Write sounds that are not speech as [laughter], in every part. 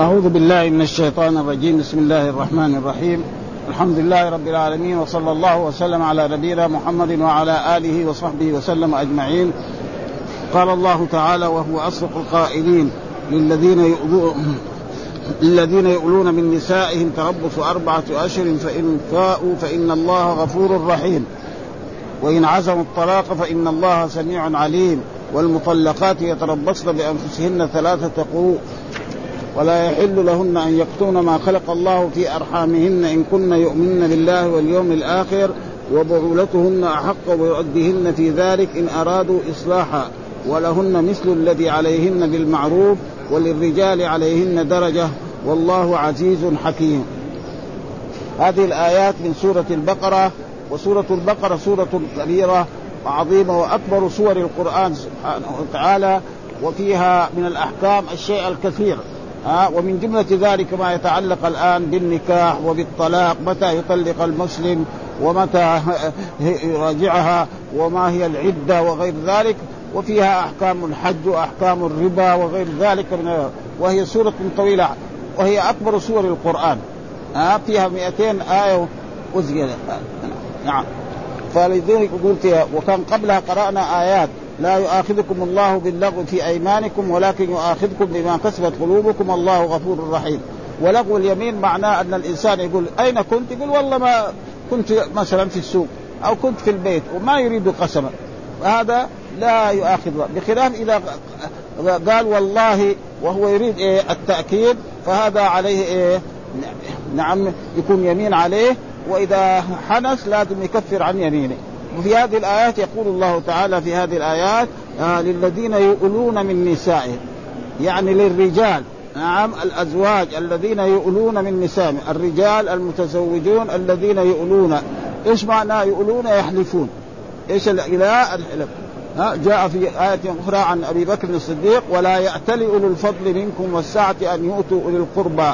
أعوذ بالله من الشيطان الرجيم. بسم الله الرحمن الرحيم. الحمد لله رب العالمين وصلى الله وسلم على نبينا محمد وعلى آله وصحبه وسلم أجمعين. قال الله تعالى وهو أصدق القائلين للذين يؤذون الذين يؤلون من نسائهم تربص أربعة أشهر فإن فاءوا فإن الله غفور رحيم. وإن عزموا الطلاق فإن الله سميع عليم. والمطلقات يتربصن بأنفسهن ثلاثة قروء ولا يحل لهن أن يكتون ما خلق الله في أرحامهن إن كن يؤمن بالله واليوم الآخر وبعولتهن أحق بردهن في ذلك إن أرادوا إصلاحا ولهن مثل الذي عليهن بالمعروف وللرجال عليهن درجة والله عزيز حكيم. هذه الآيات من سورة البقرة وسورة البقرة سورة كبيرة وعظيمة وأكبر سور القرآن سبحانه وتعالى وفيها من الأحكام الشيء الكثير. ها ومن جملة ذلك ما يتعلق الآن بالنكاح وبالطلاق متى يطلق المسلم ومتى [laughs] يراجعها وما هي العدة وغير ذلك وفيها أحكام الحج وأحكام الربا وغير ذلك من وهي سورة طويلة وهي أكبر سور القرآن. ها فيها 200 آية وزيادة نعم. فلذلك قلت وكان قبلها قرأنا آيات. لا يؤاخذكم الله باللغو في أيمانكم ولكن يؤاخذكم بما كسبت قلوبكم. الله غفور رحيم. ولغو اليمين معناه أن الإنسان يقول أين كنت؟ يقول والله ما كنت مثلا في السوق أو كنت في البيت وما يريد قسما. هذا لا يؤاخذ بخلاف إذا قال والله وهو يريد إيه؟ التأكيد فهذا عليه إيه؟ نعم يكون يمين عليه. وإذا حنس لازم يكفر عن يمينه. وفي هذه الآيات يقول الله تعالى في هذه الآيات آه للذين يؤلون من نسائهم يعني للرجال نعم الأزواج الذين يؤلون من نسائهم الرجال المتزوجون الذين يؤلون. إيش معنى يؤلون؟ يحلفون. إيش الإله؟ الحلف. ها جاء في آية أخرى عن أبي بكر الصديق ولا يأتل أولو الفضل منكم والسعة أن يؤتوا أولي القربى.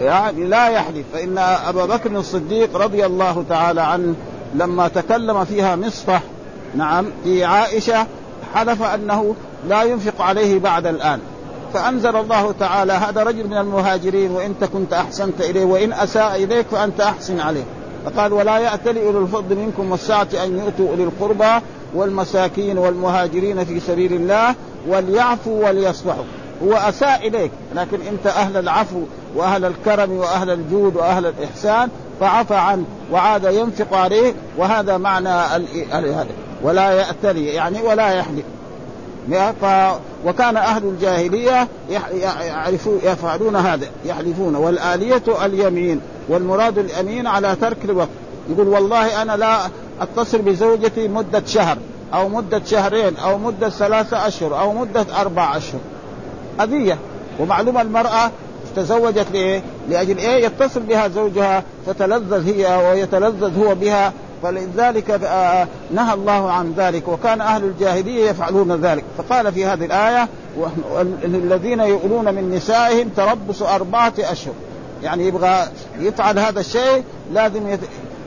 يعني لا يحلف. فإن أبا بكر الصديق رضي الله تعالى عنه لما تكلم فيها مصطح نعم في عائشة حلف أنه لا ينفق عليه بعد الآن. فأنزل الله تعالى هذا رجل من المهاجرين وإن كنت أحسنت إليه وإن أساء إليك فأنت أحسن عليه. فقال ولا يأتلي أولو الفضل منكم والسعة أن يؤتوا أولي القربى والمساكين والمهاجرين في سبيل الله وليعفوا وليصفحوا هو أساء إليك لكن أنت أهل العفو وأهل الكرم وأهل الجود وأهل الإحسان فعفى عنه وعاد ينفق عليه وهذا معنى هذا. ولا يأتلي يعني ولا يحلف. ف... وكان أهل الجاهلية يعرفون يفعلون هذا يحلفون. والآلية اليمين والمراد اليمين على ترك الوقت. يقول والله أنا لا أتصل بزوجتي مدة شهر أو مدة شهرين أو مدة ثلاثة أشهر أو مدة أربع أشهر. أذية. ومعلومة المرأة تزوجت لإيه؟ لأجل إيه؟ يتصل بها زوجها فتلذذ هي ويتلذذ هو بها فلذلك نهى الله عن ذلك وكان أهل الجاهلية يفعلون ذلك فقال في هذه الآية الذين يؤلون من نسائهم تربص أربعة أشهر يعني يبغى يفعل هذا الشيء لازم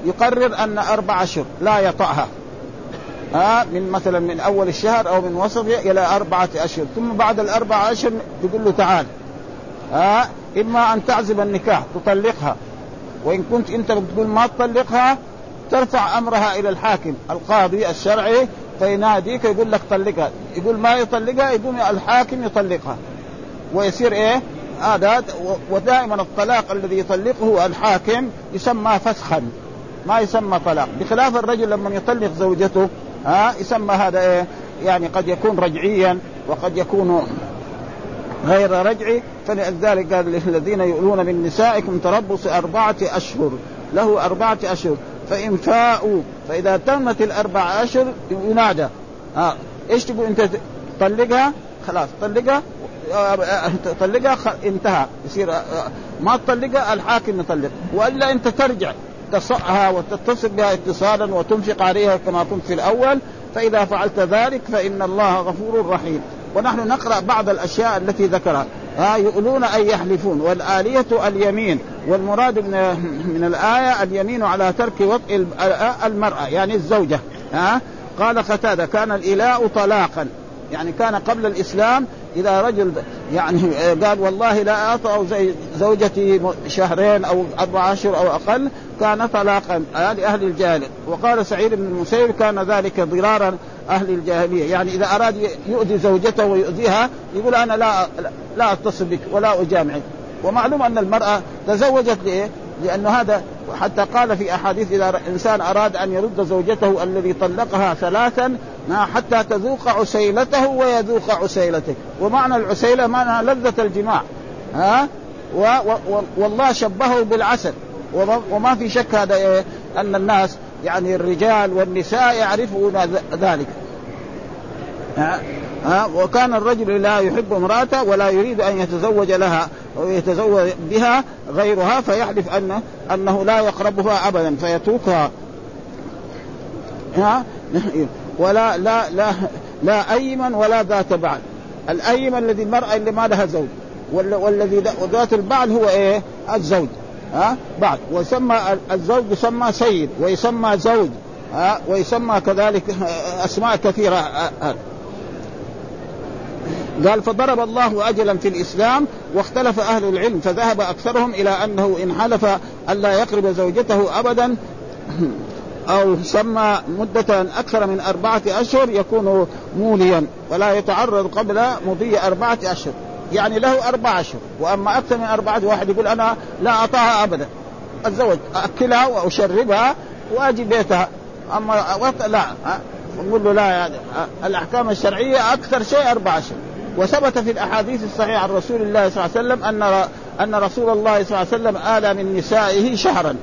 يقرر أن أربع أشهر لا يطأها ها من مثلا من أول الشهر أو من وسطه إلى أربعة أشهر ثم بعد الاربعه أشهر تقول له تعال ها إما أن تعزب النكاح تطلقها. وإن كنت أنت بتقول ما تطلقها ترفع أمرها إلى الحاكم القاضي الشرعي فيناديك يقول لك طلقها. يقول ما يطلقها يقول الحاكم يطلقها. ويصير إيه؟ هذا ودائما الطلاق الذي يطلقه الحاكم يسمى فسخا. ما يسمى طلاق. بخلاف الرجل لما يطلق زوجته ها يسمى هذا إيه؟ يعني قد يكون رجعيا وقد يكون غير رجعي. فلذلك قال للذين يؤلون من نسائكم تربص أربعة أشهر له أربعة أشهر. فإن فاءوا فإذا تمت الأربع أشهر ينادى. ها إيش تقول أنت طلقها؟ خلاص طلقها طلقها انتهى. يصير ما تطلقها الحاكم يطلق. وإلا أنت ترجع تصعها وتتصل بها اتصالا وتنفق عليها كما كنت في الأول. فإذا فعلت ذلك فإن الله غفور رحيم. ونحن نقرأ بعض الأشياء التي ذكرها. ها يؤلون أي يحلفون. والآلية اليمين والمراد من من الآية اليمين على ترك وطء المرأة يعني الزوجة ها؟ قال قتادة كان الإلاء طلاقا. يعني كان قبل الإسلام إذا رجل يعني قال والله لا أطأ زوجتي شهرين أو أربع اشهر أو أقل كان طلاقا لأهل الجاهليه وقال سعيد بن المسيب كان ذلك ضرارا أهل الجاهلية. يعني إذا أراد يؤذي زوجته ويؤذيها يقول أنا لا لا أتصل بك ولا أجامعك. ومعلوم أن المرأة تزوجت ليه؟ لأن هذا حتى قال في أحاديث إذا إنسان أراد أن يرد زوجته الذي طلقها ثلاثا حتى تذوق عسيلته ويذوق عسيلتك. ومعنى العسيلة معنى لذة الجماع. ها؟ و و والله شبهه بالعسل. وما في شك هذا إيه؟ أن الناس يعني الرجال والنساء يعرفون ذلك. ها؟ وكان الرجل لا يحب امرأته ولا يريد أن يتزوج لها أو يتزوج بها غيرها فيحلف انه أنه لا يقربها ابدا فيتركها. ها؟ ولا لا لا لا أيمن ولا ذات بعل الأيمن الذي المرأة اللي ما لها زوج والذي ذات البعل هو إيه؟ الزوج. ها؟ بعد. ويسمى الزوج يسمى سيد ويسمى زوج ها؟ ويسمى كذلك [laughs] أسماء كثيرة. قال فضرب الله أجلا في الإسلام واختلف أهل العلم فذهب أكثرهم إلى أنه إن حلف الا يقرب زوجته ابدا [laughs] أو سمى مدة أكثر من أربعة أشهر يكون موليا ولا يتعرض قبل مضي أربعة أشهر. يعني له أربعة أشهر وأما أكثر من أربعة واحد يقول أنا لا أطاها أبدا. أتزوج أكلها وأشربها وأجي بيتها. أما لا. نقول له لا يعني الأحكام الشرعية أكثر شيء أربعة أشهر وثبت في الأحاديث الصحيحة عن رسول الله صلى الله عليه وسلم أن أن رسول الله صلى الله عليه وسلم آلى من نسائه شهرا.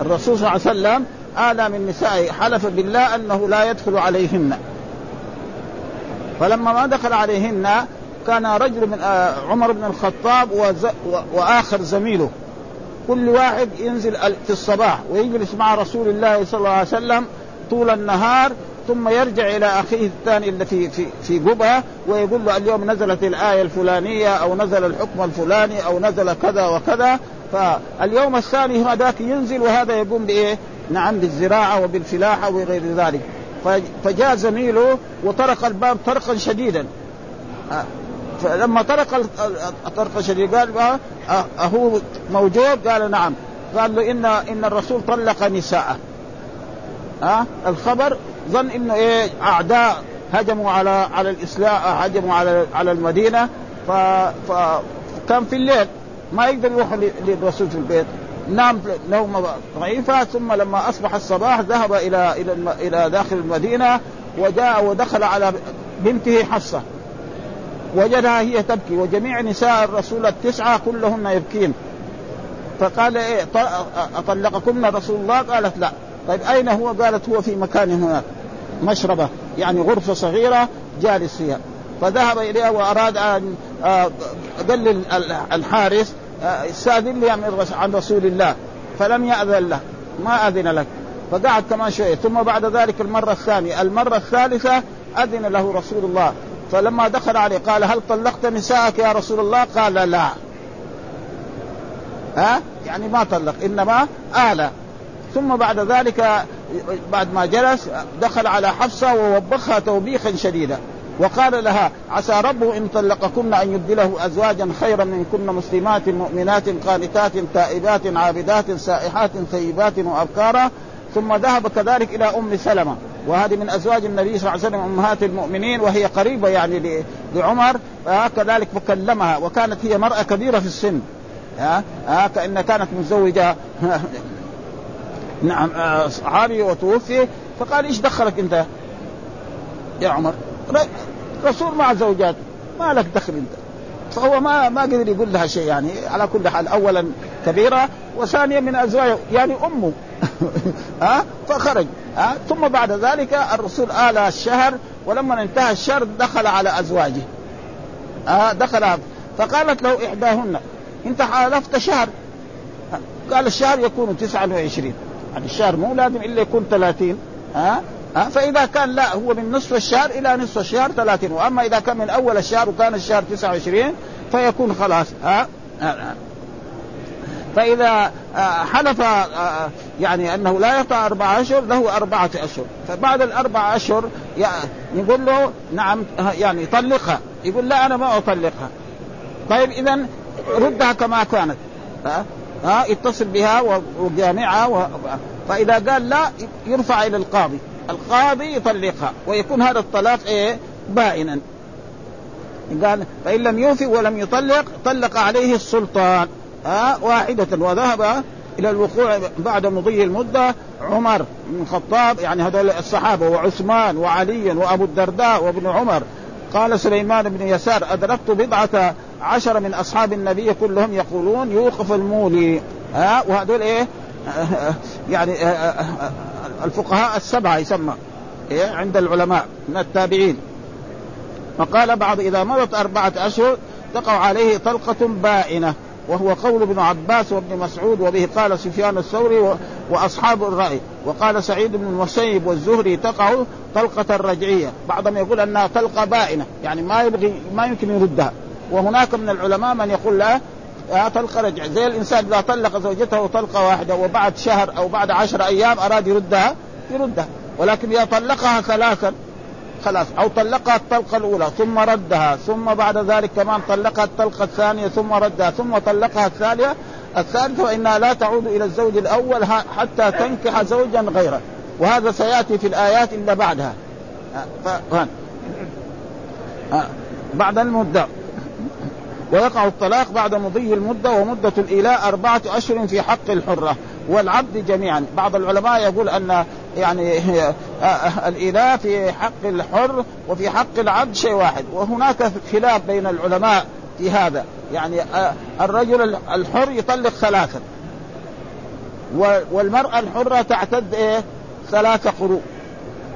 الرسول صلى الله عليه وسلم آلى من نسائه. حلف بالله أنه لا يدخل عليهن. فلما ما دخل عليهن كان رجل من آه، عمر بن الخطاب وآخر زميله. كل واحد ينزل في الصباح ويجلس مع رسول الله صلى الله عليه وسلم طول النهار ثم يرجع إلى أخيه الثاني اللي في في في قبه ويقول له اليوم نزلت الآية الفلانية أو نزل الحكم الفلاني أو نزل كذا وكذا. فاليوم الثاني هذاك ينزل وهذا يقوم بإيه؟ نعم بالزراعة وبالفلاحة وغير ذلك. فجاء زميله وطرق الباب طرقا شديدا. فلما طرق طرقا شديدا قال أهو موجود. قال نعم. قال له إن إن الرسول طلق نساءه. ها؟ الخبر ظن إنه إيه أعداء هجموا على على الإسلام هجموا على على المدينة. ف فكان في الليل ما يقدر يروح للرسول في البيت. نام نومة ضعيفة ثم لما أصبح الصباح ذهب إلى إلى إلى داخل المدينة وجاء ودخل على بنته حفصة. وجدها هي تبكي وجميع نساء الرسول التسعة كلهن يبكين. فقال إيه أطلقكن رسول الله؟ قالت لا. طيب أين هو؟ قالت هو في مكان هناك مشربة يعني غرفة صغيرة جالس فيها. فذهب إليها وأراد أن قال آه، الحارس آه، استاذن لي عن رسول الله. فلم يأذن له ما أذن لك فقعد كمان شوية ثم بعد ذلك المرة الثانية المرة الثالثة أذن له رسول الله. فلما دخل عليه قال هل طلقت نساءك يا رسول الله؟ قال لا. ها؟ يعني ما طلق إنما آلة ثم بعد ذلك بعد ما جلس دخل على حفصة ووبخها توبيخا شديدا. وقال لها عسى ربه إن طلقكن أن يبدله ازواجا خيرا منكن مسلمات مؤمنات قانتات تائبات عابدات سائحات ثيبات وأبكارا. ثم ذهب كذلك إلى أم سلمة. وهذه من أزواج النبي صلى الله عليه وسلم أمهات المؤمنين وهي قريبة يعني لعمر. كذلك فكلمها وكانت هي مرأة كبيرة في السن. ها ها كأن كانت متزوجة. [laughs] نعم آه، صحابي وتوفي. فقال إيش دخلك أنت يا عمر؟ رسول مع زوجات ما لك دخل أنت. فهو ما ما قدر يقول لها شيء يعني على كل حال اولا كبيرة وثانيا من أزواجه يعني أمه. [laughs] ها؟ فخرج ها؟ ثم بعد ذلك الرسول آلى الشهر ولما انتهى الشهر دخل على أزواجه. ها؟ دخل. فقالت له إحداهن أنت حالفت شهر. قال الشهر يكون 29 يعني الشهر مو لازم إلا يكون 30 ها؟ ها؟ فإذا كان لا هو من نصف الشهر إلى نصف الشهر 30 وأما إذا كان من أول الشهر وكان الشهر 29 فيكون خلاص ها, ها. فإذا حلف يعني أنه لا يقطع أربعة أشهر له أربعة أشهر. فبعد الأربعة أشهر يقول له نعم يعني طلقها. يقول لا أنا ما أطلقها. طيب اذا ردها كما كانت ها؟ ها اتصل بها وجامعها و... فإذا قال لا يرفع إلى القاضي. القاضي يطلقها ويكون هذا الطلاق إيه؟ بائنا. قال فإن لم يوفي ولم يطلق طلق عليه السلطان. ها واحدة وذهب إلى الوقوع بعد مضي المدة. عمر بن الخطاب يعني هذول الصحابة وعثمان وعلي وأبو الدرداء وابن عمر. قال سليمان بن يسار أدركت بضعة عشر من أصحاب النبي كلهم يقولون يوقف المولي. ها وهذول إيه؟ [laughs] يعني الفقهاء السبعة يسمى إيه عند العلماء من التابعين. فقال بعض إذا مضت أربعة أشهر تقع عليه طلقة بائنة وهو قول ابن عباس وابن مسعود وبه قال سفيان الثوري وأصحاب الرأي. وقال سعيد بن المسيب والزهري تقع طلقة رجعية. بعضهم يقول أنها طلقة بائنة يعني ما يبغي ما يمكن يردها. وهناك من العلماء من يقول لا طلقه رجع. زي الإنسان إذا طلق زوجته طلقه واحدة وبعد شهر أو بعد عشر أيام أراد يردها يردها. ولكن إذا طلقها ثلاثا خلاص. أو طلقها الطلقة الأولى ثم ردها ثم بعد ذلك كمان طلقها الطلقة الثانية ثم ردها ثم طلقها الثانية الثالثة فإنها لا تعود إلى الزوج الأول حتى تنكح زوجا غيره. وهذا سيأتي في الآيات إلا بعدها. بعد المدة. ويقع الطلاق بعد مضي المدة ومدة الإيلاء أربعة أشهر في حق الحرة والعبد جميعا. بعض العلماء يقول أن يعني [laughs] الإله في حق الحر وفي حق العبد شيء واحد وهناك خلاف بين العلماء في هذا. يعني الرجل الحر يطلق ثلاثا. والمرأة الحرة تعتد إيه؟ ثلاثة قروء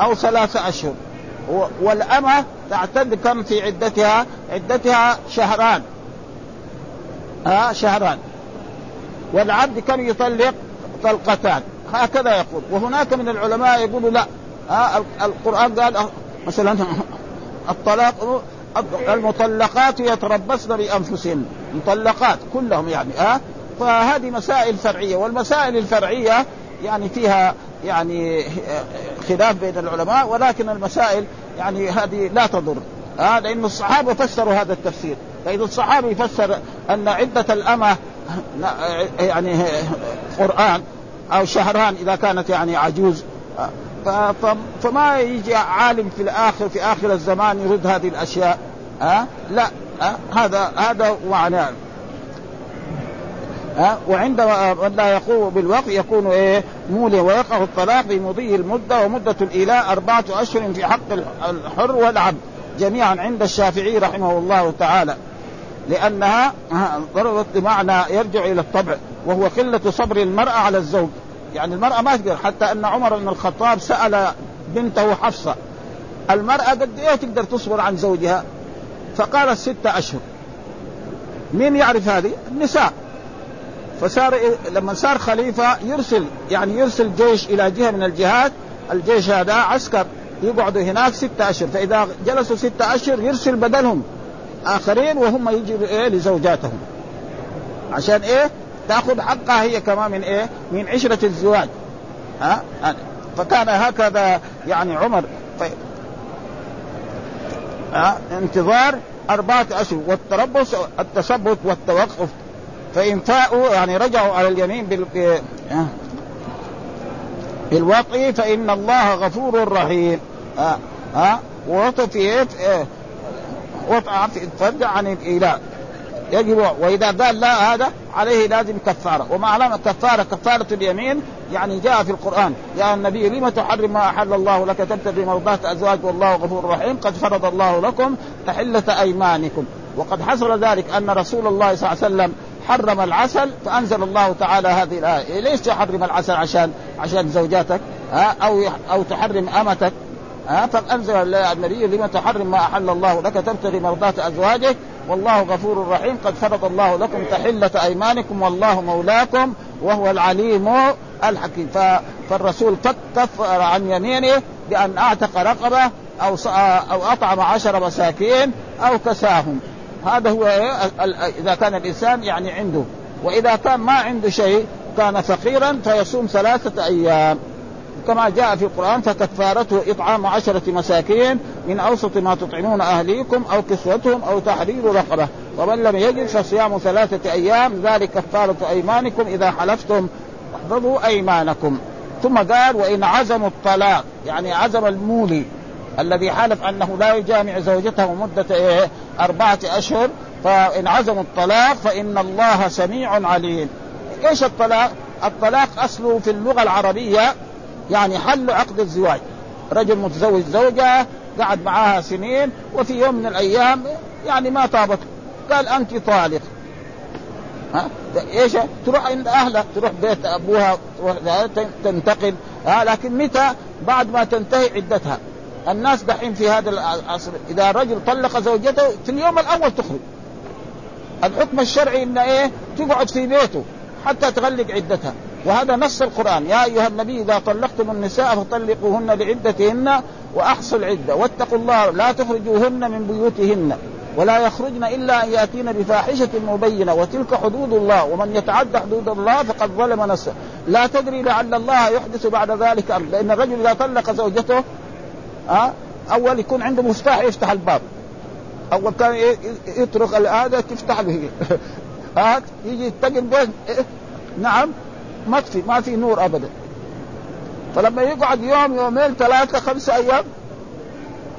أو ثلاثة أشهر. والأمة تعتد كم في عدتها؟ عدتها شهران. ها شهران. والعبد كم يطلق طلقتان. هكذا يقول. وهناك من العلماء يقولوا لا. ها القرآن قال مثلا [laughs] الطلاق المطلقات يتربصن بأنفسهن. مطلقات كلهم يعني ها. فهذه مسائل فرعية. والمسائل الفرعية يعني فيها يعني خلاف بين العلماء ولكن المسائل يعني هذه لا تضر. ها لأن الصحابة فسروا هذا التفسير. فإذا الصحابي يفسر أن عدة الأمة يعني قرآن أو شهران إذا كانت يعني عجوز. فما يجي عالم في الآخر في آخر الزمان يرد هذه الأشياء. ها؟ لا ها؟ هذا هذا معناه ها؟ وعند من لا يقوم بالوقت يكون إيه؟ مولي ويقع الطلاق بمضي المدة ومدة الإيلاء أربعة أشهر في حق الحر والعبد. جميعا عند الشافعي رحمه الله تعالى. لأنها ضربت بمعنى يرجع إلى الطبع وهو قلة صبر المرأة على الزوج. يعني المرأة ما تقدر حتى أن عمر بن الخطاب سأل بنته حفصة المرأة قد إيه تقدر تصبر عن زوجها؟ فقالت ستة أشهر. مين يعرف هذه؟ النساء. فصار لما صار خليفة يرسل يعني يرسل جيش إلى جهة من الجهات الجيش هذا عسكر يقعدوا هناك ستة أشهر. فإذا جلسوا ستة أشهر يرسل بدلهم. آخرين وهم يجوا إيه لزوجاتهم. عشان إيه؟ تأخذ حقها هي كمان من إيه؟ من عشرة الزواج. ها؟ فكان هكذا يعني عمر. ف... ها؟ انتظار أربعة أشهر والتربص التثبت والتوقف. فإن فاءوا يعني رجعوا على اليمين بال... بالوطي فإن الله غفور رحيم. ها؟ ها؟ ووطي في إيه؟ وطأ عن الإيلاء يجب وإذا قال لا هذا عليه لازم كفارة. وما علامة كفارة كفارة اليمين يعني جاء في القرآن. يا النبي لم تحرم ما أحل الله لك؟ تبتغي مرضات أزواج والله غفور رحيم. قد فرض الله لكم تحلة أيمانكم. وقد حصل ذلك أن رسول الله صلى الله عليه وسلم حرم العسل فأنزل الله تعالى هذه الآية، ليش تحرم العسل؟ عشان عشان زوجاتك؟ ها؟ أو أو تحرم أمتك. ها فانزل النبي لما تحرم ما أحل الله لك تبتغي مرضات ازواجك والله غفور رحيم. قد فرض الله لكم تحلة أيمانكم. والله مولاكم وهو العليم الحكيم. فالرسول كفر عن يمينه بأن أعتق رقبة أو أو أطعم عشر مساكين أو كساهم. هذا هو إذا كان الإنسان يعني عنده. وإذا كان ما عنده شيء كان فقيرا فيصوم ثلاثة أيام. كما جاء في القرآن فكفارته إطعام عشرة مساكين من أوسط ما تطعمون أهليكم أو كسوتهم أو تحرير رقبة ومن لم يجد فصيام ثلاثة أيام ذلك كفارة أيمانكم إذا حلفتم احفظوا أيمانكم. ثم قال وإن عزموا الطلاق يعني عزم المولي الذي حلف أنه لا يجامع زوجته مدة إيه؟ أربعة أشهر فإن عزموا الطلاق فإن الله سميع عليم. إيش الطلاق؟ الطلاق أصله في اللغة العربية يعني حل عقد الزواج. رجل متزوج زوجة قعد معها سنين وفي يوم من الأيام يعني ما طابت. قال أنت طالق. ها؟ إيش؟ تروح عند أهلها تروح بيت أبوها تنتقل. ها؟ لكن متى؟ بعد ما تنتهي عدتها. الناس دحين في هذا العصر إذا رجل طلق زوجته في اليوم الأول تخرج. الحكم الشرعي ان إيه؟ تقعد في بيته حتى تغلق عدتها. وهذا نص القرآن. يا أيها النبي إذا طلقتم النساء فطلقوهن لعدتهن وأحصوا العدة. واتقوا الله لا تخرجوهن من بيوتهن. ولا يخرجن إلا أن يأتين بفاحشة مبينة. وتلك حدود الله. ومن يتعدى حدود الله فقد ظلم نفسه. لا تدري لعل الله يحدث بعد ذلك أمر لأن الرجل إذا طلق زوجته أه أول يكون عنده مفتاح يفتح الباب. أول كان يترك هذا تفتح له [laughs] ها يجي يتقي البيت نعم. مطفي ما في نور ابدا. فلما يقعد يوم يومين ثلاثة خمسة أيام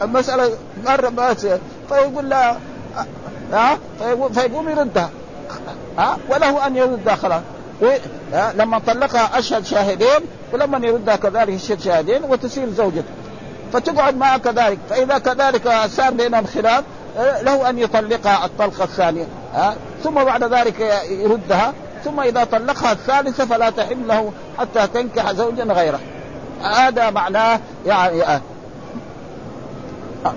المسألة مرة ما فيقول لها ها فيقوم يردها ها وله أن يردها خلاص. لما طلقها أشهد شاهدين ولما يردها كذلك يشهد شاهدين وتصير زوجته. فتقعد معه كذلك. فإذا كذلك صار بينهم خلاف له أن يطلقها الطلقة الثانية. ها ثم بعد ذلك يردها ثم إذا طلقها الثالثة فلا تحل له حتى تنكح زوجا غيره. هذا معناه يعني آه.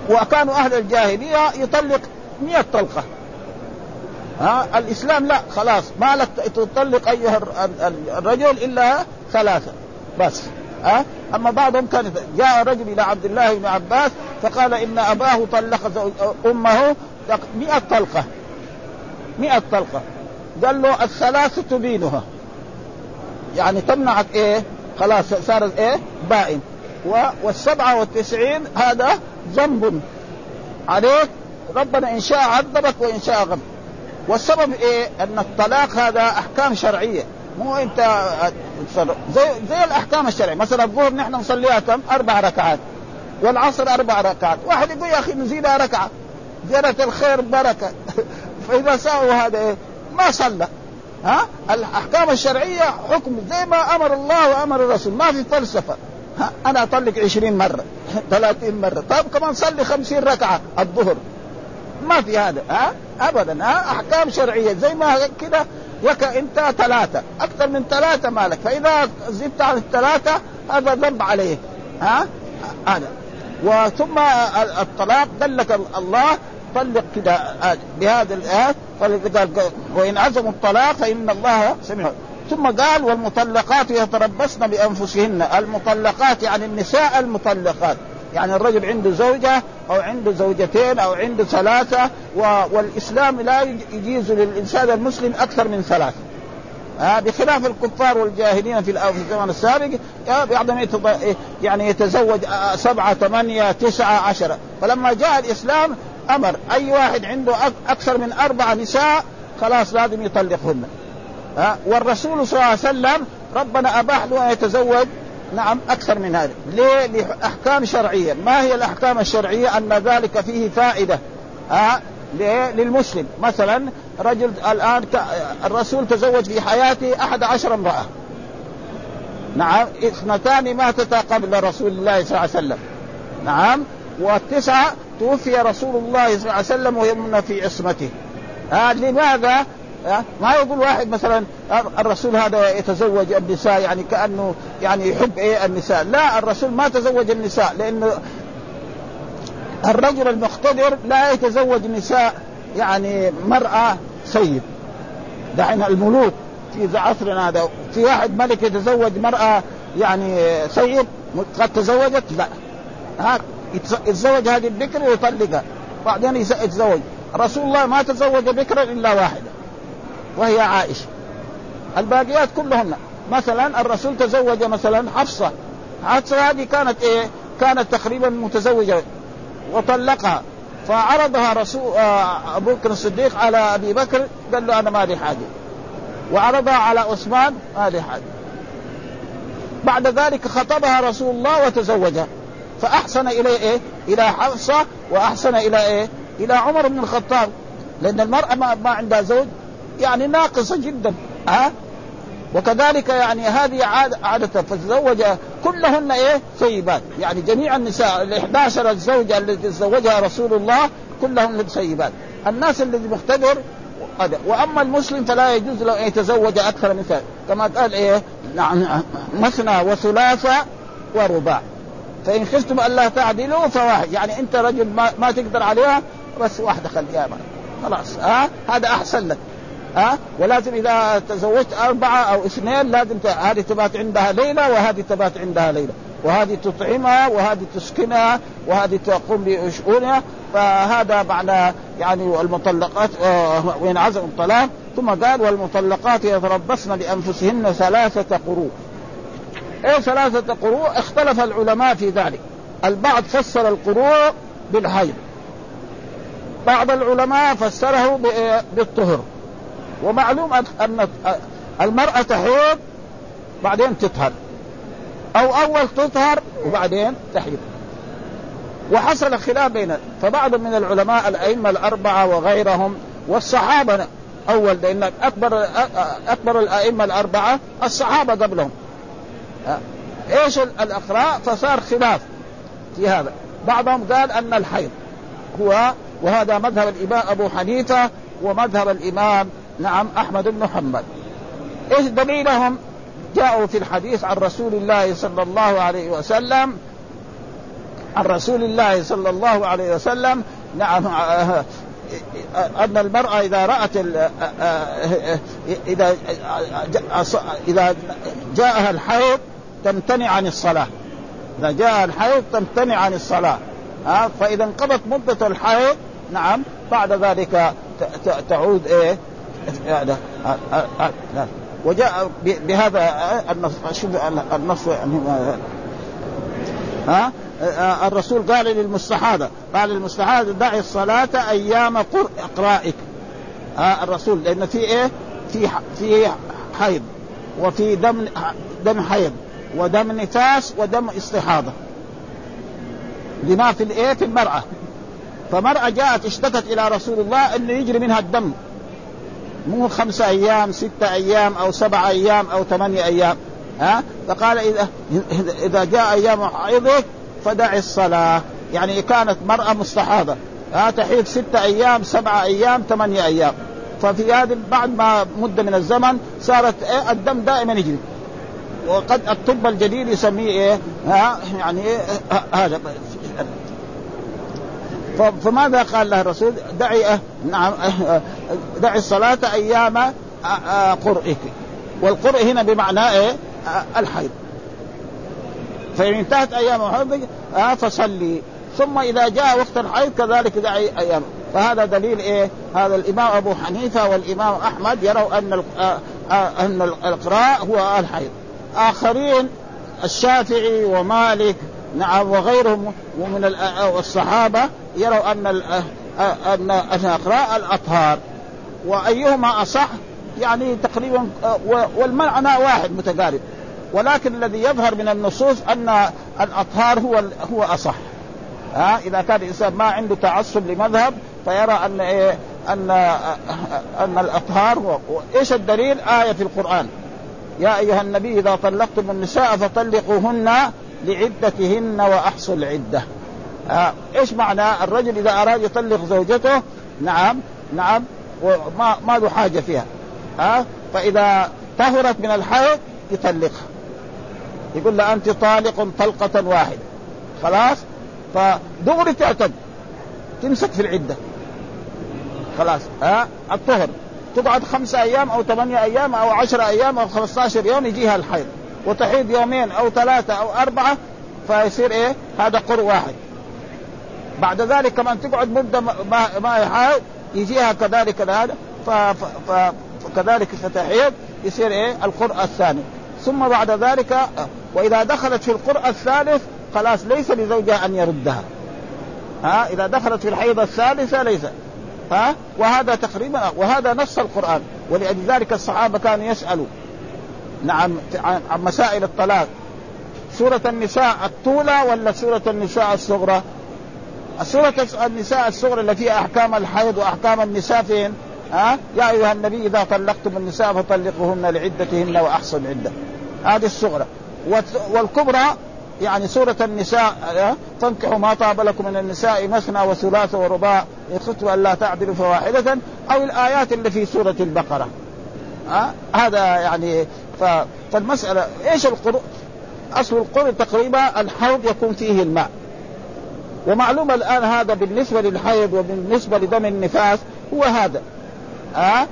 وكانوا أهل الجاهلية يطلق مئة طلقة. ها الإسلام لا خلاص ما لك تطلق أيها الرجل إلا ثلاثة بس ها. أما بعضهم كان جاء رجل إلى عبد الله بن عباس فقال إن أباه طلق أمه مئة طلقة. مئة طلقة. قال له الثلاث تبينها. يعني تمنعك إيه؟ خلاص صارت إيه؟ بائن والسبعة والتسعين هذا ذنب. عليك؟ ربنا إن شاء عذبك وإن شاء غفر. والسبب إيه؟ أن الطلاق هذا أحكام شرعية. مو أنت زي زي الأحكام الشرعية. مثلا الظهر نحن نصليها كم؟ أربع ركعات. والعصر أربع ركعات. واحد يقول يا أخي نزيدها ركعة. جرت الخير بركة. [laughs] فإذا ساووا هذا إيه؟ ما صلى. ها؟ الأحكام الشرعية حكم زي ما أمر الله وأمر الرسول. ما في فلسفه ها؟ أنا أطلق عشرين مرة 30 مرة. طيب كمان صلي خمسين ركعة الظهر. ما في هذا ها؟ ابدا ها؟ أحكام شرعية زي ما كده. لك أنت ثلاثة. أكثر من ثلاثة مالك. فإذا زدت عن الثلاثة هذا ذنب عليه ها؟ هذا. وثم الطلاق دلك الله طلق كده آه، بهذا الآيات قال وإن عزموا الطلاق فإن الله سمع ثم قال والمطلقات يتربصن بأنفسهن. المطلقات يعني النساء المطلقات. يعني الرجل عنده زوجة أو عنده زوجتين أو عنده ثلاثة والإسلام لا يجيز للإنسان المسلم أكثر من ثلاثة. آه بخلاف الكفار والجاهلين في الزمن السابق بعضهم يعني يتزوج آه، سبعة ثمانية تسعة عشرة. فلما جاء الإسلام أمر أي واحد عنده أكثر من أربع نساء خلاص لازم يطلقهن. ها؟ والرسول صلى الله عليه وسلم ربنا أباح له أن يتزوج. نعم أكثر من هذا. ليه؟ لأحكام شرعية. ما هي الأحكام الشرعية؟ أن ذلك فيه فائدة. ها؟ للمسلم. مثلا رجل الآن الرسول تزوج في حياته أحد عشر امرأة. نعم اثنتان ماتتا قبل رسول الله صلى الله عليه وسلم. نعم والتسعة توفي رسول الله صلى الله عليه وسلم وهم في عصمته. آه لماذا؟ آه ما يقول واحد مثلا الرسول هذا يتزوج النساء يعني كأنه يعني يحب إيه النساء، لا الرسول ما تزوج النساء لأنه الرجل المقتدر لا يتزوج نساء يعني مرأة سيد. دعنا الملوك في عصرنا هذا في واحد ملك يتزوج مرأة يعني سيد قد تزوجت؟ لا. ها؟ يتزوج هذه البكر ويطلقها. بعدين يتزوج. رسول الله ما تزوج بكرا إلا واحدة وهي عائشة. الباقيات كلهن. مثلا الرسول تزوج مثلا حفصة. حفصة هذه كانت إيه؟ كانت تقريبا متزوجة. وطلقها. فعرضها رسول آه، أبو بكر الصديق على أبي بكر. قال له أنا ما لي حاجة. وعرضها على عثمان. ما لي حاجة. بعد ذلك خطبها رسول الله وتزوجها. فأحسن إلى إيه؟ إلى حفصة وأحسن إلى إيه؟ إلى عمر بن الخطاب. لأن المرأة ما, ما عندها زوج يعني ناقصة جدا ها؟ وكذلك يعني هذه عادة, عادة فتزوج كلهن إيه؟ سيبات يعني جميع النساء ال 11 الزوجة التي تزوجها رسول الله كلهن سيبات الناس الذي مختبر وأما المسلم فلا يجوز له أن يتزوج أكثر من ثلاث كما قال إيه؟ نعم مثنى وثلاثة ورباع. فإن خفتم الا تعدلوا فواحد. يعني أنت رجل ما, ما تقدر عليها بس واحدة خليها خلاص ها؟ آه؟ هذا أحسن لك ها؟ أه؟ ولازم إذا تزوجت أربعة أو اثنين لازم هذه تبات عندها ليلة وهذه تبات عندها ليلة. وهذه تطعمها وهذه تسكنها وهذه تقوم بشؤونها. فهذا معنى يعني المطلقات آه وين عزم الطلاق. ثم قال والمطلقات يتربصن بأنفسهن ثلاثة قروء إيه ثلاثة قروء؟ اختلف العلماء في ذلك. البعض فسر القروء بالحيض بعض العلماء فسره بالطهر. ومعلوم ان المرأة تحيض بعدين تطهر. أو أول تطهر وبعدين تحيض. وحصل خلاف بين فبعض من العلماء الأئمة الأربعة وغيرهم والصحابة أول لأن اكبر أكبر الأئمة الأربعة الصحابة قبلهم. إيش الأقراء فصار خلاف في هذا بعضهم قال أن الحيض هو وهذا مذهب الإمام أبو حنيفة ومذهب الإمام نعم أحمد بن محمد إيش دليلهم؟ جاءوا في الحديث عن رسول الله صلى الله عليه وسلم عن رسول الله صلى الله عليه وسلم نعم أن المرأة إذا رأت إذا إذا جاءها الحيض تمتنع عن الصلاة. إذا جاء الحيض تمتنع عن الصلاة. ها؟ فإذا انقضت مدة الحيض نعم بعد ذلك تعود إيه؟ وجاء بهذا النص شوف النص يعني ها؟ الرسول قال للمستحاضة قال للمستحاضة دعي الصلاة أيام إقرائك ها الرسول لأن في إيه؟ في في حيض وفي دم دم حيض ودم نفاس ودم استحاضة. لما في الإيه؟ في المرأة. فمرأة جاءت اشتكت إلى رسول الله أنه يجري منها الدم. مو خمسة أيام ستة أيام أو سبعة أيام أو ثمانية أيام. ها؟ فقال إذا إذا جاء أيام حيضك فدع الصلاة. يعني كانت مرأة مستحاضة. ها تحيض ستة أيام سبعة أيام ثمانية أيام. ففي هذه بعد ما مدة من الزمن صارت إيه الدم دائما يجري. وقد الطب الجديد يسميه إيه ها يعني إيه هذا. فماذا قال له الرسول؟ دعي نعم دعي الصلاة أيام قرئك. والقرء هنا بمعنى إيه الحيض. فإن انتهت أيام الحيض فصلي. ثم إذا جاء وقت الحيض كذلك دعي أيام فهذا دليل إيه؟ هذا الإمام أبو حنيفة والإمام أحمد يروا أن أن الإقراء هو الحيض. آخرين الشافعي ومالك نعم وغيرهم ومن الصحابة يروا أن أن الإقراء الأطهار. وأيهما أصح؟ يعني تقريبا والمعنى واحد متقارب. ولكن الذي يظهر من النصوص أن الأطهار هو هو أصح. ها؟ إذا كان الإنسان ما عنده تعصب لمذهب فيرى أن إيه؟ أن أن الأطهار هو إيش الدليل؟ آية في القرآن. يا أيها النبي إذا طلقتم النساء فطلقوهن لعدتهن وأحصوا العدة. آه إيش معنى؟ الرجل إذا أراد يطلق زوجته نعم نعم وما ما له حاجة فيها. ها؟ فإذا طهرت من الحيض يطلقها. يقول لها أنت طالق طلقة واحدة. خلاص؟ فدغري تعتد. تمسك في العدة. خلاص. ها؟ آه الطهر. تقعد خمسة أيام أو ثمانية أيام أو عشرة أيام أو خمسة عشر يوم يجيها الحيض. وتحيض يومين أو ثلاثة أو أربعة فيصير إيه؟ هذا قر واحد. بعد ذلك كمان تقعد مدة ما ما يحاول يجيها كذلك هذا فكذلك فتحيض يصير إيه؟ القرء الثاني. ثم بعد ذلك وإذا دخلت في القرء الثالث خلاص ليس لزوجها أن يردها. ها؟ إذا دخلت في الحيضة الثالثة ليس. ها؟ وهذا تقريبا وهذا نص القرآن. ولأجل ذلك الصحابة كانوا يسألوا. نعم عن مسائل الطلاق. سورة النساء الطولى ولا سورة النساء الصغرى؟ سورة النساء الصغرى اللي فيها أحكام الحيض وأحكام النساء فين؟ ها؟ يا أيها النبي إذا طلقتم النساء فطلقوهن لعدتهن وأحصن عدة هذه الصغرى والكبرى يعني سورة النساء فانكحوا ما طاب لكم من النساء مثنى وثلاث ورباع إن لا تعدلوا فواحدة أو الآيات اللي في سورة البقرة ها؟ هذا يعني ف... فالمسألة إيش القرء؟ أصل القرء تقريبا الحوض يكون فيه الماء ومعلوم الآن هذا بالنسبة للحيض وبالنسبة لدم النفاس هو هذا ها؟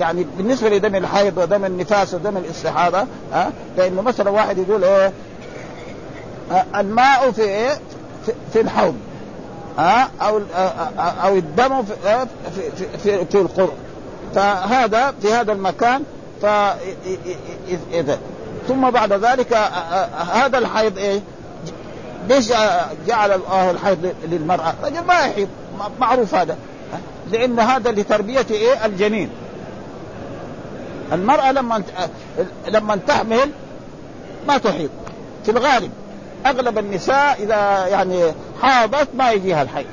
يعني بالنسبة لدم الحيض ودم النفاس ودم الاستحاضة ها؟ لأنه مثلا واحد يقول إيه؟ الماء في إيه؟ في, في الحوض ها؟ أو أو الدم في في في, في القرء فهذا في هذا المكان ف ثم بعد ذلك هذا الحيض إيه؟ ليش جعل الله الحيض للمرأة؟ رجل ما يحيض معروف هذا. لأن هذا لتربية إيه؟ الجنين. المرأة لما لما تحمل ما تحيض في الغالب أغلب النساء إذا يعني حاضت ما يجيها الحيض.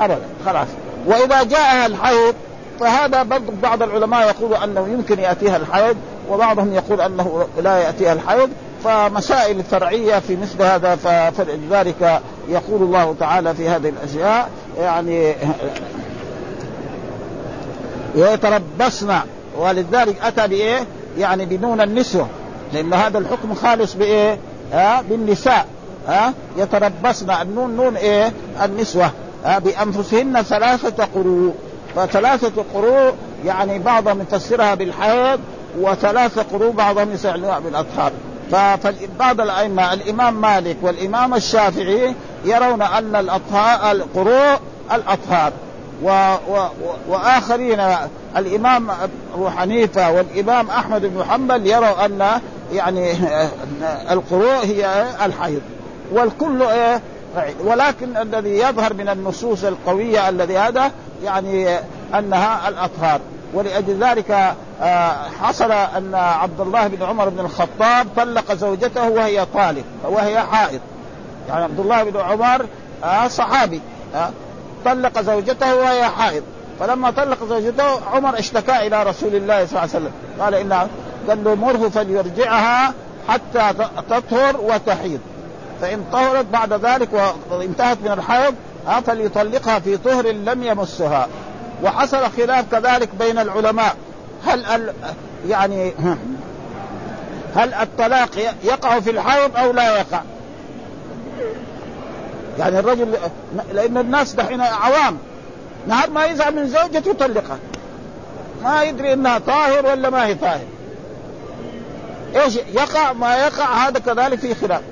أبدا خلاص. وإذا جاءها الحيض فهذا بعض العلماء يقول أنه يمكن يأتيها الحيض وبعضهم يقول أنه لا يأتيها الحيض. فمسائل فرعية في مثل هذا فلذلك يقول الله تعالى في هذه الأشياء يعني يتربصن ولذلك أتى بإيه؟ يعني بنون النسوة. لأن هذا الحكم خالص بإيه؟ ها؟ بالنساء. ها؟ يتربصن. النون نون إيه؟ النسوة. ها؟ بأنفسهن ثلاثة قروء. فثلاثة قروء يعني بعضهم يفسرها بالحيض وثلاثة قروء بعضهم يسألها بالأطهار. فبعض الأئمة الإمام مالك والإمام الشافعي يرون أن الاطهار القروء الأطهار. و و وآخرين الإمام أبو حنيفة والإمام أحمد بن حنبل يروا أن يعني [laughs] القروء هي الحيض. والكل إيه ولكن الذي يظهر من النصوص القوية الذي هذا يعني أنها الأطهار. ولأجل ذلك آه، حصل أن عبد الله بن عمر بن الخطاب طلق زوجته وهي طالق وهي حائض. يعني عبد الله بن عمر آه، صحابي آه، طلق زوجته وهي حائض. فلما طلق زوجته عمر اشتكى إلى رسول الله صلى الله عليه وسلم. قال إن قال له مره فليرجعها حتى تطهر وتحيض. فإن طهرت بعد ذلك وانتهت من الحيض فليطلقها في طهر لم يمسها. وحصل خلاف كذلك بين العلماء. هل ال يعني هل الطلاق يقع في الحيض أو لا يقع؟ يعني الرجل لأن الناس دحين عوام. نهار ما يزعل من زوجته يطلقها ما يدري إنها طاهر ولا ما هي طاهر. إيش يقع ما يقع هذا كذلك في خلاف.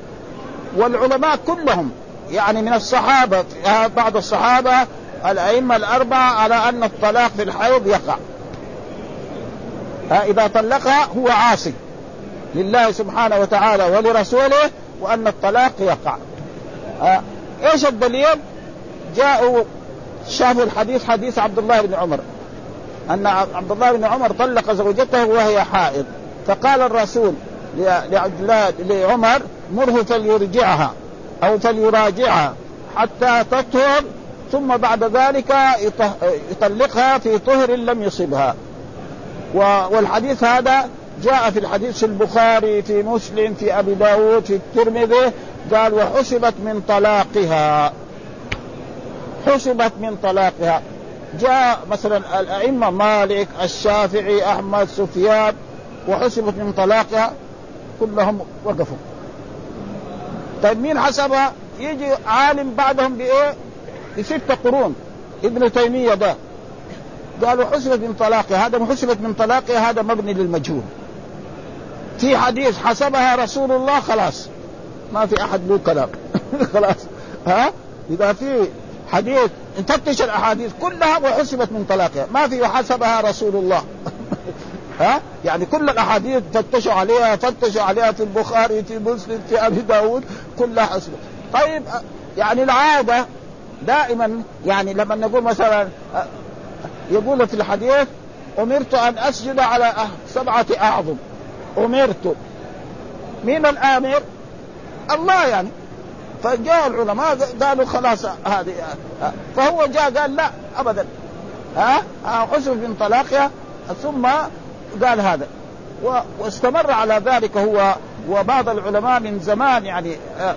والعلماء كلهم يعني من الصحابة بعض الصحابة الأئمة الأربعة على أن الطلاق في الحيض يقع. اذا طلقها هو عاصي لله سبحانه وتعالى ولرسوله وأن الطلاق يقع. إيش الدليل؟ جاءوا شافوا الحديث حديث عبد الله بن عمر. أن عبد الله بن عمر طلق زوجته وهي حائض. فقال الرسول لعبد الله لعمر مره فليرجعها أو فليراجعها حتى تطهر ثم بعد ذلك يطلقها في طهر لم يصبها. والحديث هذا جاء في الحديث البخاري في مسلم في أبي داود في الترمذي قال وحسبت من طلاقها. حسبت من طلاقها. جاء مثلا الأئمة مالك الشافعي أحمد سفيان وحسبت من طلاقها. كلهم وقفوا. طيب مين حسبها؟ يجي عالم بعدهم بإيه؟ بستة قرون. ابن تيمية ده. قالوا حسبت من طلاقها. هذا حسبت من طلاقها هذا مبني للمجهول. في حديث حسبها رسول الله خلاص. ما في أحد له كلام. [laughs] خلاص. ها؟ إذا في حديث نفتش الأحاديث كلها وحسبت من طلاقها. ما في وحسبها رسول الله. [laughs] ها؟ يعني كل الأحاديث فتشوا عليها فتشوا عليها في البخاري في مسلم في أبي داود كلها حسب طيب يعني العادة دائما يعني لما نقول مثلا يقول في الحديث أمرت أن أسجد على سبعة أعظم. أمرت. مين الآمر؟ الله يعني فجاء العلماء قالوا خلاص هذه فهو جاء قال لا ابدا. ها؟ حسب من طلاقها ثم قال هذا. واستمر على ذلك هو وبعض العلماء من زمان يعني آه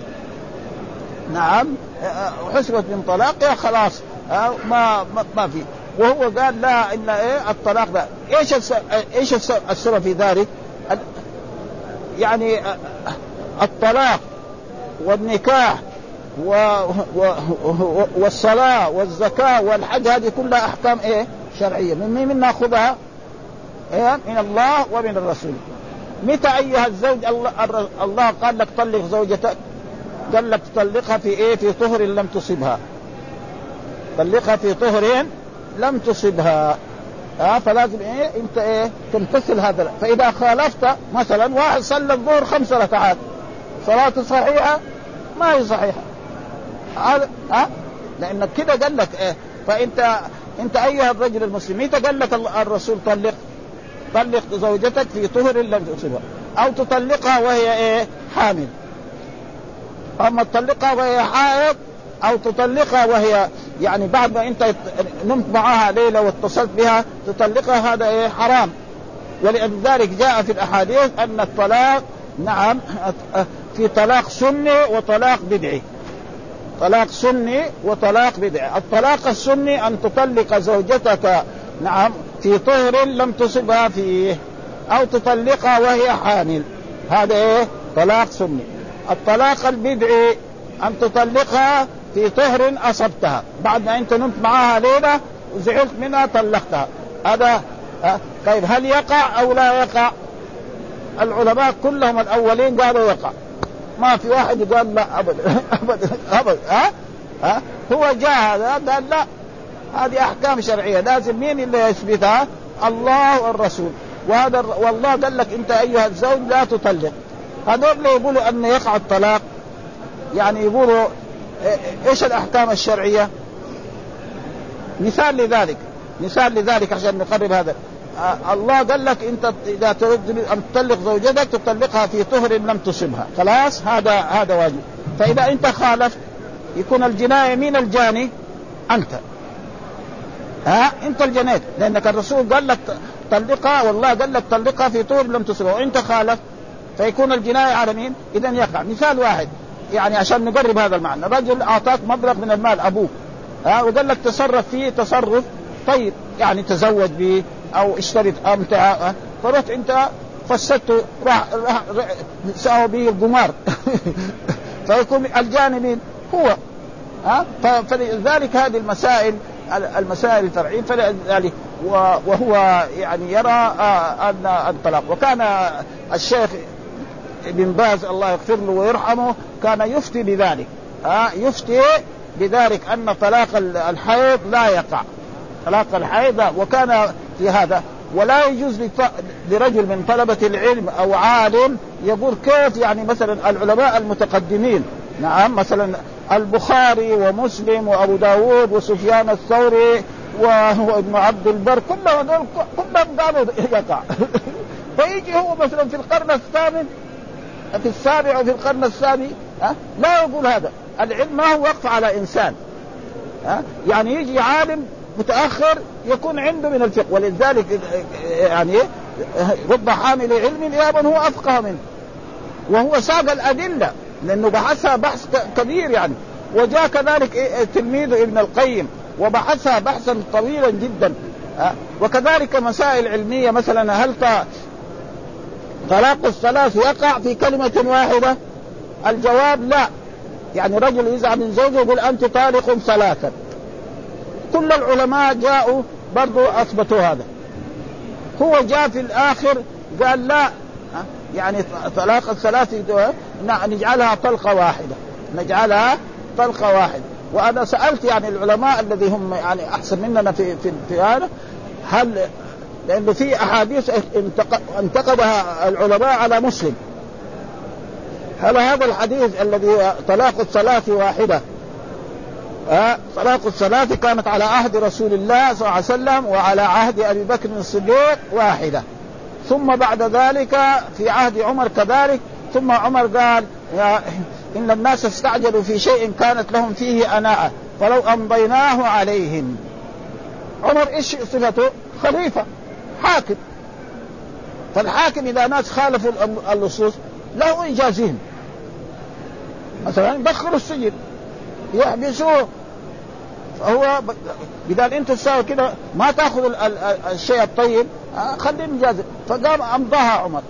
نعم آه حسبت من طلاقها خلاص آه ما ما في. وهو قال لا إن إيه الطلاق ده. إيش إيش السبب في ذلك؟ يعني آه، الطلاق والنكاح و... و... والصلاة والزكاة والحج هذه كلها أحكام إيه؟ شرعية. من مين نأخذها؟ إيه؟ من الله ومن الرسول. متى أيها الزوج الله, الله قال لك طلق زوجتك؟ قال لك طلقها في إيه؟ في طهر لم تصبها. طلقها في طهر لم تصبها. ها آه فلازم إيه؟ أنت إيه؟ تمتثل هذا. فإذا خالفت مثلا واحد صلى الظهر خمس ركعات. صلاته صحيحة ما هي صحيحة. هذا ها؟ لانك كده قال لك إيه؟ فانت أنت أيها الرجل المسلم متى قال لك الرسول طلق طلق زوجتك في طهر لم تصبها أو تطلقها وهي إيه؟ حامل. أما تطلقها وهي حائض أو تطلقها وهي يعني بعد ما أنت نمت معها ليلة واتصلت بها تطلقها هذا إيه؟ حرام. ولذلك جاء في الأحاديث أن الطلاق نعم في طلاق سني وطلاق بدعي. طلاق سني وطلاق بدعي. الطلاق السني أن تطلق زوجتك نعم في طهر لم تصبها فيه أو تطلقها وهي حامل. هذا إيه؟ طلاق سني. الطلاق البدعي أن تطلقها في طهر أصبتها. بعد ما أنت نمت معها ليلة وزعلت منها طلقتها. هذا طيب هل يقع أو لا يقع؟ العلماء كلهم الأولين قالوا يقع. ما في واحد قال لا ابدا [laughs] ابدا ابدا ها؟ ها؟ هو جاء هذا قال لا هذه أحكام شرعية لازم مين اللي يثبتها؟ الله والرسول. وهذا والله قال لك أنت أيها الزوج لا تطلق. هذول اللي يقولوا أن يقع الطلاق يعني يقولوا إيش الأحكام الشرعية؟ مثال لذلك مثال لذلك عشان نقرب هذا. الله قال لك انت اذا تريد ان تطلق زوجتك تطلقها في طهر لم تصبها خلاص؟ هذا هذا واجب. فإذا انت خالفت يكون الجناية مين الجاني؟ أنت. ها؟ انت الجنيت. لأنك الرسول قال لك طلقها والله قال لك طلقها في طهر لم تصبها وانت خالفت فيكون الجناية على مين؟ إذا يقع مثال واحد. يعني عشان نقرب هذا المعنى. رجل أعطاك مبلغ من المال أبوك. ها؟ وقال لك تصرف فيه تصرف طيب. يعني تزوج به أو اشتري امتعه فرحت أنت فسدته راح راح ساوى به القمار. [laughs] فيكون الجاني مين؟ هو ها؟ فلذلك هذه المسائل المسائل الفرعيه فلذلك وهو يعني يرى آه، أن الطلاق. وكان الشيخ ابن باز الله يغفر له ويرحمه كان يفتي بذلك ها؟ يفتي بذلك أن طلاق الحيض لا يقع. طلاق الحيض وكان في هذا. ولا يجوز لرجل من طلبة العلم أو عالم يقول كيف يعني مثلا العلماء المتقدمين. نعم مثلا البخاري ومسلم وأبو داود وسفيان الثوري وابن عبد البر كلهم هذول كلهم قالوا يقع. [laughs] فيجي هو مثلا في القرن الثامن في السابع وفي القرن الثاني ها لا يقول هذا. العلم ما هو وقف على إنسان ها يعني يجي عالم متأخر يكون عنده من الفقه. ولذلك يعني رب حامل علم يابا هو أفقه منه. وهو ساق الأدلة لأنه بحثها بحث كبير يعني. وجاء كذلك إيه، تلميذه ابن القيم وبحثها بحثا طويلا جدا. وكذلك مسائل علمية مثلا هل طلاق الثلاث يقع في كلمة واحدة؟ الجواب لا. يعني رجل يزعل من زوجه يقول أنت طالق ثلاثا. كل العلماء جاءوا برضو أثبتوا هذا. هو جاء في الآخر قال لا يعني طلاق الثلاث نجعلها طلقة واحدة. نجعلها طلقة واحدة. وأنا سألت يعني العلماء الذي هم يعني أحسن مننا في في, في هذا هل لأنه في أحاديث انتقدها العلماء على مسلم. هل هذا الحديث الذي طلاق الثلاث واحدة أه؟ طلاق الثلاث كانت على عهد رسول الله صلى الله عليه وسلم وعلى عهد أبي بكر الصديق واحدة. ثم بعد ذلك في عهد عمر كذلك ثم عمر قال إن الناس استعجلوا في شيء كانت لهم فيه أناءة فلو أمضيناه عليهم. عمر إيش صفته؟ خليفة حاكم. فالحاكم إذا ناس خالفوا اللصوص له يجازيهم مثلا يدخلوا السجن. يحبسوه. فهو بدال انت تساوي كده ما تاخذ الشيء الطيب آه، خليه يجازي فقام أمضاها عمر.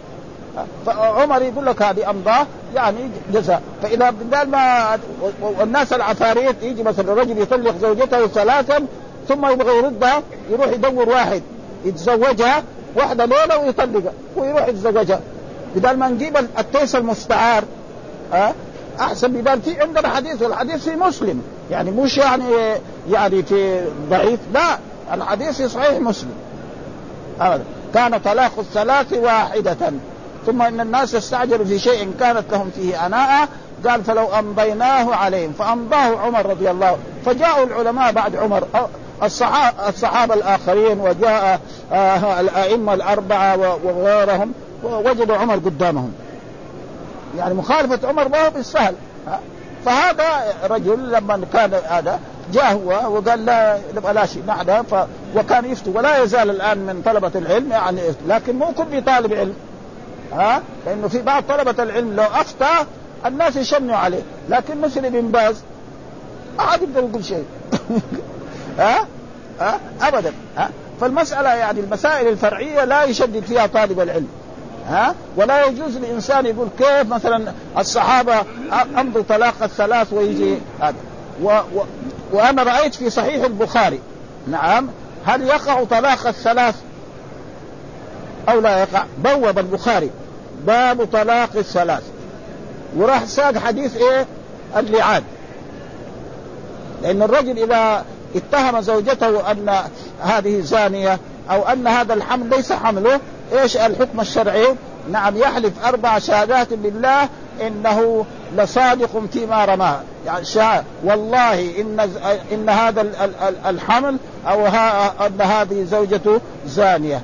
فعمر يقول لك هذه أمضاة يعني جزاء. فإذا بدال ما والناس العفاريت يجي مثلا الرجل يطلق زوجته ثلاثا ثم يبغى يردها يروح يدور واحد يتزوجها واحدة ليلة ويطلقها ويروح يتزوجها. بدل ما نجيب التيس المستعار ها أه؟ أحسن بدل في عندنا حديث والحديث في مسلم. يعني مش يعني يعني في ضعيف لا الحديث في صحيح مسلم. ابدا. كان طلاق الثلاث واحدة. ثم إن الناس استعجلوا في شيء كانت لهم فيه اناء قال فلو امضيناه عليهم فامضاه عمر رضي الله فجاءوا العلماء بعد عمر الصحابة, الصحابة الآخرين وجاء آه، الأئمة الأربعة وغيرهم ووجدوا عمر قدامهم. يعني مخالفة عمر ما هو بالسهل. فهذا رجل لما كان هذا جاء هو وقال لا نبغى لا شيء نحن ف... وكان يفتي ولا يزال الآن من طلبة العلم يعني لكن مو كل طالب علم. ها؟ لأنه في بعض طلبة العلم لو أفتى الناس يشنوا عليه. لكن مثل ابن باز ما عاد يقدر يقول شيء. [laughs] ها؟ ها؟ ابدا. ها؟ فالمسألة يعني المسائل الفرعية لا يشدد فيها طالب العلم. ها؟ ولا يجوز لانسان يقول كيف مثلا الصحابة أمضوا طلاق الثلاث ويجي هذا. و و وأنا رأيت في صحيح البخاري نعم هل يقع طلاق الثلاث أو لا يقع؟ بوب البخاري باب طلاق الثلاث. وراح ساق حديث إيه؟ اللعان. لأن الرجل إذا اتهم زوجته أن هذه زانية أو أن هذا الحمل ليس حمله إيش الحكم الشرعي؟ نعم يحلف أربع شهادات بالله إنه لصادق فيما رماه يعني شهادة والله إن إن هذا الحمل أو أن هذه زوجته زانية.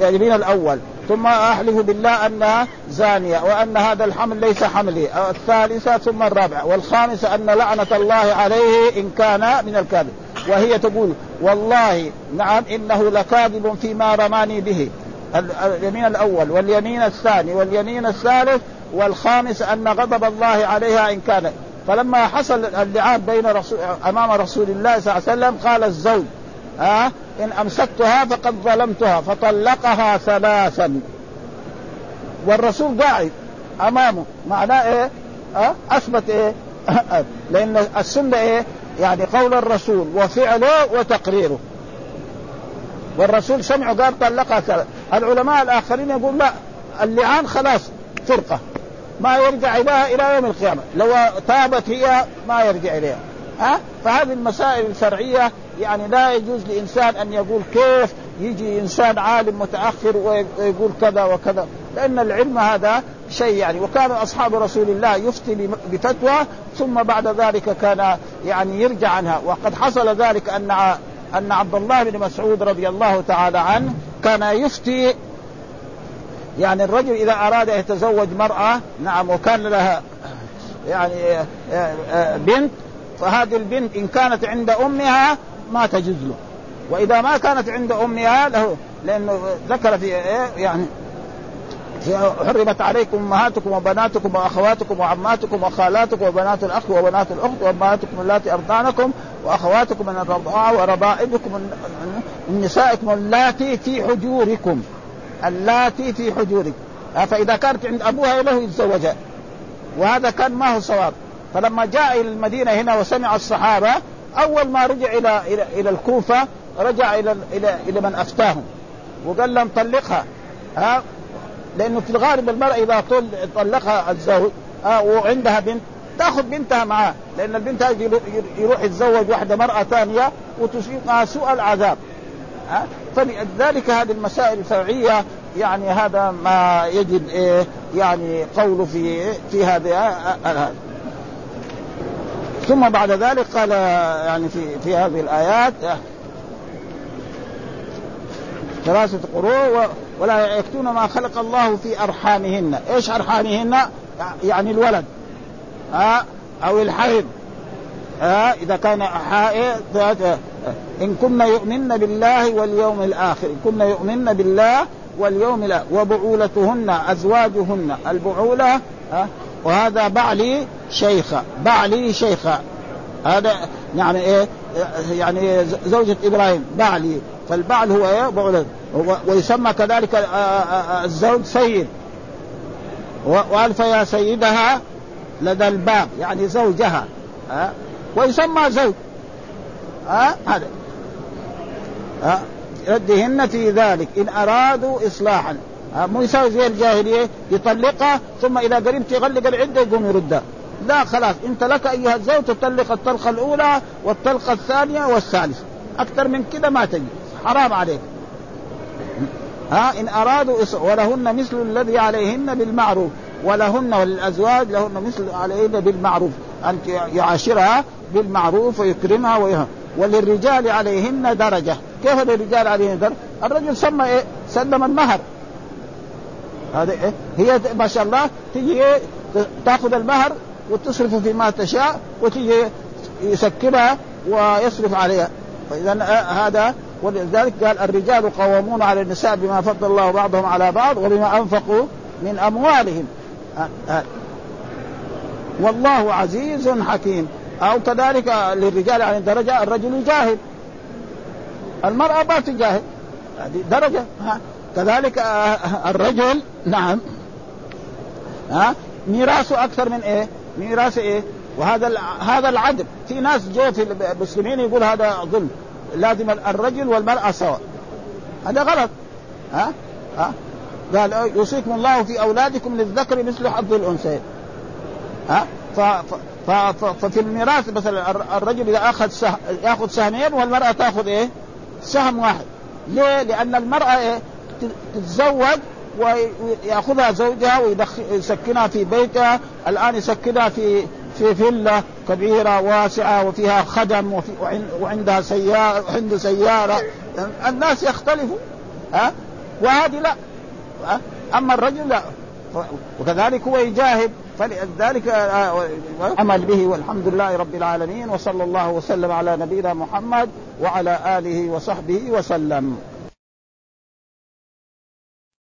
اليمين الأول. ثم أحلف بالله أنها زانية وأن هذا الحمل ليس حملي. الثالثة ثم الرابعة. والخامسة أن لعنة الله عليه إن كان من الكاذب. وهي تقول والله نعم إنه لكاذب فيما رماني به اليمين الأول واليمين الثاني واليمين الثالث والخامس أن غضب الله عليها إن كان فلما حصل اللعاب بين رسول أمام رسول الله صلى الله عليه وسلم قال الزوج ها آه إن أمسكتها فقد ظلمتها فطلقها ثلاثا والرسول قاعد أمامه معناه إيه؟ أه؟ أثبت إيه؟ [laughs] لأن السنة إيه؟ يعني قول الرسول وفعله وتقريره. والرسول سمعه قال طلقها العلماء الآخرين يقول لا اللعان خلاص فرقة. ما يرجع إليها إلى يوم القيامة. لو تابت هي ما يرجع إليها. ها؟ فهذه المسائل الشرعية يعني لا يجوز لإنسان أن يقول كيف يجي إنسان عالم متأخر ويقول كذا وكذا. لأن العلم هذا شيء يعني. وكان أصحاب رسول الله يفتي بفتوى ثم بعد ذلك كان يعني يرجع عنها. وقد حصل ذلك أن أن عبد الله بن مسعود رضي الله تعالى عنه كان يفتي يعني الرجل إذا أراد يتزوج مرأة نعم وكان لها يعني آه، آه، بنت فهذه البنت إن كانت عند أمها ما تجوز له. وإذا ما كانت عند أمها له لأنه ذكر في يعني حرمت عليكم أمهاتكم وبناتكم وأخواتكم وعماتكم وخالاتكم وبنات الاخ وبنات الأخت وأمهاتكم اللاتي أرضعنكم وأخواتكم من الرضاعه وربائبكم من نسائكم اللاتي في حجوركم. اللاتي في حجوركم. فاذا كانت عند أبوها له يتزوجها وهذا كان ما هو صواب. فلما جاء إلى المدينة هنا وسمع الصحابة أول ما رجع إلى إلى إلى الكوفة رجع إلى إلى إلى من أفتاهم. وقال لهم طلقها. ها؟ لأنه في الغالب المرأة إذا طلقها الزوج ها وعندها بنت تأخذ بنتها معاه لأن البنت هذه يروح يتزوج واحدة مرأة ثانية وتصيبها سوء العذاب. ها فلذلك هذه المسائل الفرعية يعني هذا ما يجب إيه يعني قوله في في هذه ثم بعد ذلك قال يعني في في هذه الآيات ثلاثة قروء ولا يكتون ما خلق الله في أرحامهن. إيش أرحامهن؟ يعني الولد. ها؟ أو الحيض. ها؟ إذا كان حائض إن كنا يؤمن بالله واليوم الآخر. إن كنا يؤمن بالله واليوم الآخر وبعولتهن أزواجهن. البعولة ها؟ وهذا بعلي شيخة بعلي شيخة هذا يعني إيه؟ يعني زوجة إبراهيم. بعلي. فالبعل هو إيه؟ بعولة ويسمى كذلك آه، آه، آه، الزوج سيد. والف يا سيدها لدى الباب يعني زوجها ها ويسمى زوج. ها هذا. ها ردهن في ذلك إن أرادوا اصلاحا. مو يسوي زي الجاهلية يطلقها ثم إذا قريب تغلق العدة يقوم يردها لا خلاص. أنت لك أيها الزوج تطلق الطلقة الأولى والطلقة الثانية والثالثة. أكثر من كذا ما تجي حرام عليك ها إن أرادوا ولهن مثل الذي عليهن بالمعروف ولهن وللازواج لهن مثل عليهن بالمعروف أن يعاشرها بالمعروف ويكرمها ويها وللرجال عليهن درجة كيف للرجال عليهن درجة؟ الرجل سمى إيه؟ سلم المهر هذا إيه؟ هي ما شاء الله تجي إيه؟ تاخذ المهر وتصرف فيما تشاء وتجي يسكرها ويصرف عليها فإذا آه، هذا ولذلك قال الرجال قوامون على النساء بما فضل الله بعضهم على بعض وبما أنفقوا من أموالهم. والله عزيز حكيم. أو كذلك للرجال على درجة الرجل يجاهد المرأة ما تجاهد هذه درجة. كذلك الرجل نعم. ها؟ ميراثه أكثر من إيه؟ ميراث إيه؟ وهذا هذا العدل. في ناس جو في المسلمين يقول هذا ظلم. لازم الرجل والمرأة سواء. هذا غلط. ها؟ ها؟ قال يوصيكم الله في أولادكم للذكر مثل حظ الانثيين ها؟ ف ف ف ففي الميراث مثلا الرجل إذا أخذ سهم يأخذ سهمين والمرأة تأخذ إيه؟ سهم واحد. ليه؟ لأن المرأة إيه؟ تتزوج ويأخذها زوجها ويسكنها في بيتها. الآن يسكنها في في فيلا كبيرة واسعة وفيها خدم وفي وعندها سياره وعنده سيارة. الناس يختلفوا ها؟ وهذه لا أما الرجل لا. وكذلك هو يجاهد فلذلك آه، عمل به والحمد لله رب العالمين وصلى الله وسلم على نبينا محمد وعلى آله وصحبه وسلم.